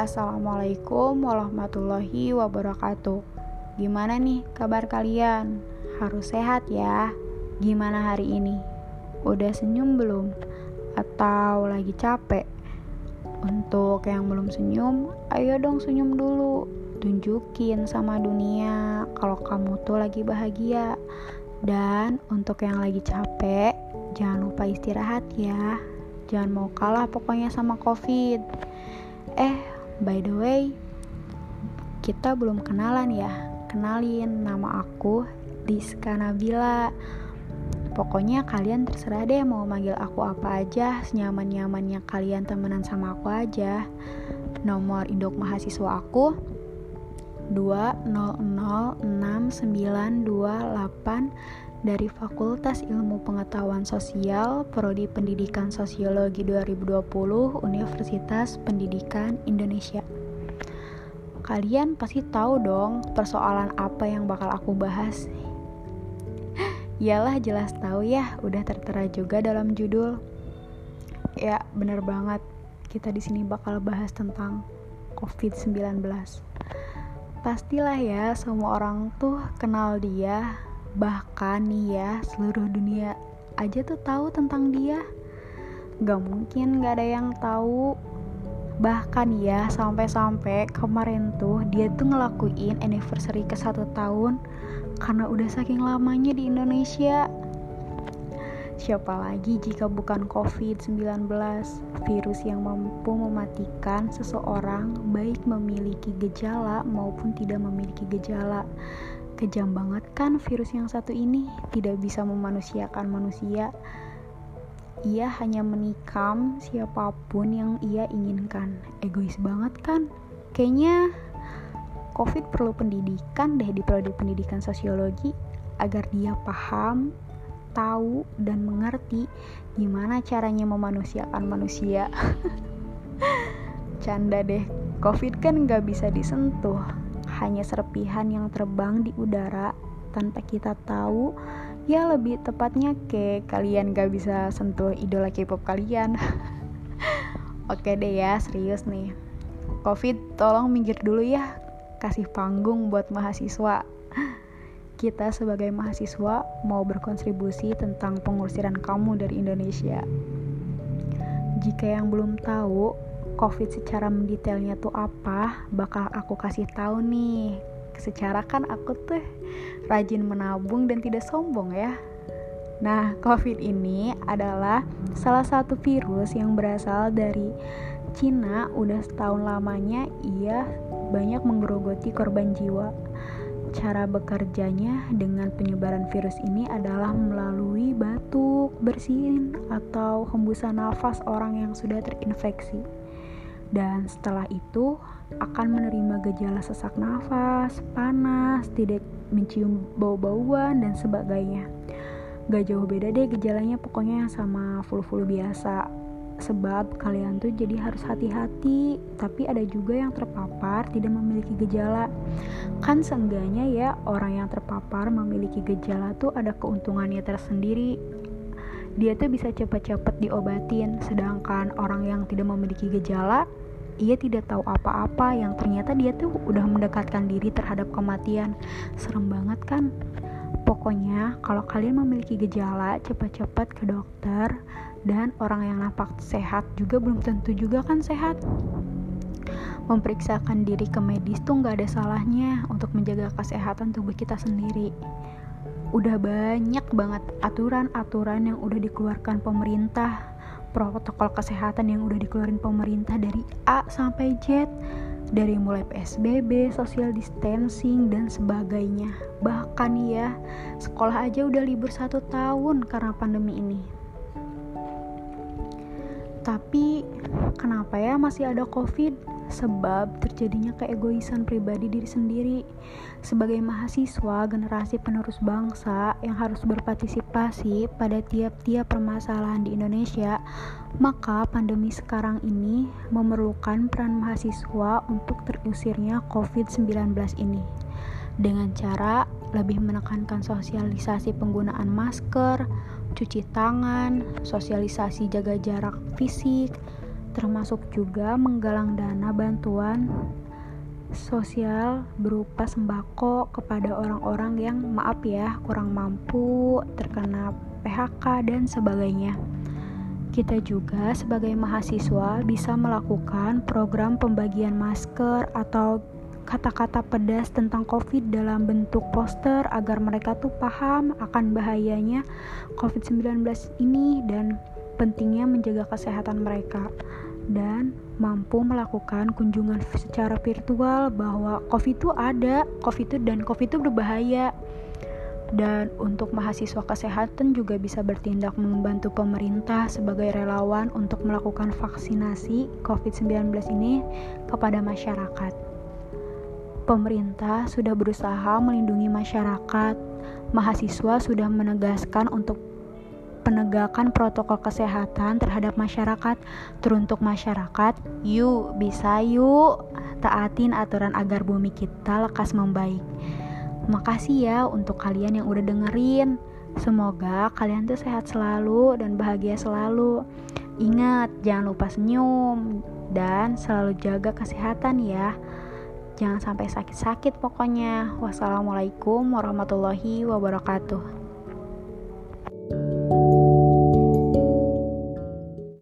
Assalamualaikum warahmatullahi wabarakatuh. Gimana nih kabar kalian? Harus sehat ya. Gimana hari ini? Udah senyum belum? Atau lagi capek? Untuk yang belum senyum, ayo dong senyum dulu. Tunjukin sama dunia kalau kamu tuh lagi bahagia. Dan untuk yang lagi capek, jangan lupa istirahat ya. Jangan mau kalah pokoknya sama COVID. Eh, by the way, kita belum kenalan ya. Kenalin, nama aku Diska Nabila. Pokoknya kalian terserah deh mau manggil aku apa aja, senyaman-nyamannya kalian temenan sama aku aja. Nomor induk mahasiswa aku 2006928 dari Fakultas Ilmu Pengetahuan Sosial Prodi Pendidikan Sosiologi 2020 Universitas Pendidikan Indonesia. Kalian pasti tahu dong persoalan apa yang bakal aku bahas. Iyalah jelas tahu ya, udah tertera juga dalam judul. Ya, bener banget. Kita di sini bakal bahas tentang COVID-19. Pastilah ya, semua orang tuh kenal dia. Bahkan nih ya, seluruh dunia aja tuh tahu tentang dia. Gak mungkin gak ada yang tahu bahkan ya sampai-sampai kemarin tuh dia tuh ngelakuin anniversary ke satu tahun karena udah saking lamanya di Indonesia siapa lagi jika bukan COVID-19 virus yang mampu mematikan seseorang baik memiliki gejala maupun tidak memiliki gejala kejam banget kan virus yang satu ini tidak bisa memanusiakan manusia ia hanya menikam siapa pun yang ia inginkan. Egois banget kan? Kayaknya COVID perlu pendidikan deh di prodi pendidikan sosiologi agar dia paham, tahu, dan mengerti gimana caranya memanusiakan manusia. Canda deh, COVID kan nggak bisa disentuh, hanya serpihan yang terbang di udara tanpa kita tahu. Ya lebih tepatnya ke kalian gak bisa sentuh idola K-pop kalian. Oke deh ya serius nih. Covid tolong minggir dulu ya. Kasih panggung buat mahasiswa kita sebagai mahasiswa mau berkontribusi tentang pengusiran kamu dari Indonesia jika yang belum tahu COVID secara mendetailnya tuh apa, bakal aku kasih tahu nih secara kan aku tuh rajin menabung dan tidak sombong ya. Nah, COVID ini adalah salah satu virus yang berasal dari Cina. Udah setahun lamanya ia banyak menggerogoti korban jiwa. Cara bekerjanya dengan penyebaran virus ini adalah melalui batuk, bersin, atau hembusan nafas orang yang sudah terinfeksi dan setelah itu akan menerima gejala sesak nafas, panas, tidak mencium bau-bauan dan sebagainya. Gak jauh beda deh gejalanya pokoknya sama flu-flu biasa. Sebab kalian tuh jadi harus hati-hati, tapi ada juga yang terpapar tidak memiliki gejala. Kan seenggaknya ya orang yang terpapar memiliki gejala tuh ada keuntungannya tersendiri. Dia tuh bisa cepat-cepat diobatin sedangkan orang yang tidak memiliki gejala ia tidak tahu apa-apa yang ternyata dia tuh udah mendekatkan diri terhadap kematian. Serem banget kan pokoknya kalau kalian memiliki gejala cepat-cepat ke dokter. Dan orang yang nampak sehat juga belum tentu juga kan sehat. Memeriksakan diri ke medis tuh nggak ada salahnya untuk menjaga kesehatan tubuh kita sendiri. Udah banyak banget aturan-aturan yang udah dikeluarkan pemerintah protokol kesehatan yang udah dikeluarin pemerintah dari A sampai Z dari mulai PSBB, social distancing dan sebagainya. Bahkan ya sekolah aja udah libur satu tahun karena pandemi ini. Tapi kenapa ya masih ada covid sebab terjadinya keegoisan pribadi diri sendiri. Sebagai mahasiswa, generasi penerus bangsa yang harus berpartisipasi pada tiap-tiap permasalahan di Indonesia, maka pandemi sekarang ini memerlukan peran mahasiswa untuk terusirnya COVID-19 ini. Dengan cara lebih menekankan sosialisasi penggunaan masker, cuci tangan, sosialisasi jaga jarak fisik, termasuk juga menggalang dana bantuan sosial berupa sembako kepada orang-orang yang maaf ya kurang mampu, terkena PHK dan sebagainya. Kita juga sebagai mahasiswa bisa melakukan program pembagian masker atau kata-kata pedas tentang COVID dalam bentuk poster agar mereka tuh paham akan bahayanya COVID-19 ini dan pentingnya menjaga kesehatan mereka dan mampu melakukan kunjungan secara virtual bahwa COVID itu ada, COVID itu dan COVID itu berbahaya. Dan untuk mahasiswa kesehatan juga bisa bertindak membantu pemerintah sebagai relawan untuk melakukan vaksinasi COVID-19 ini kepada masyarakat. Pemerintah sudah berusaha melindungi masyarakat, mahasiswa sudah menegaskan untuk penegakan protokol kesehatan terhadap masyarakat. Teruntuk masyarakat yuk bisa yuk. Taatin aturan agar bumi kita lekas membaik. Makasih ya untuk kalian yang udah dengerin. Semoga kalian tuh sehat selalu dan bahagia selalu. Ingat jangan lupa senyum dan selalu jaga kesehatan ya. Jangan sampai sakit-sakit pokoknya. Wassalamualaikum warahmatullahi wabarakatuh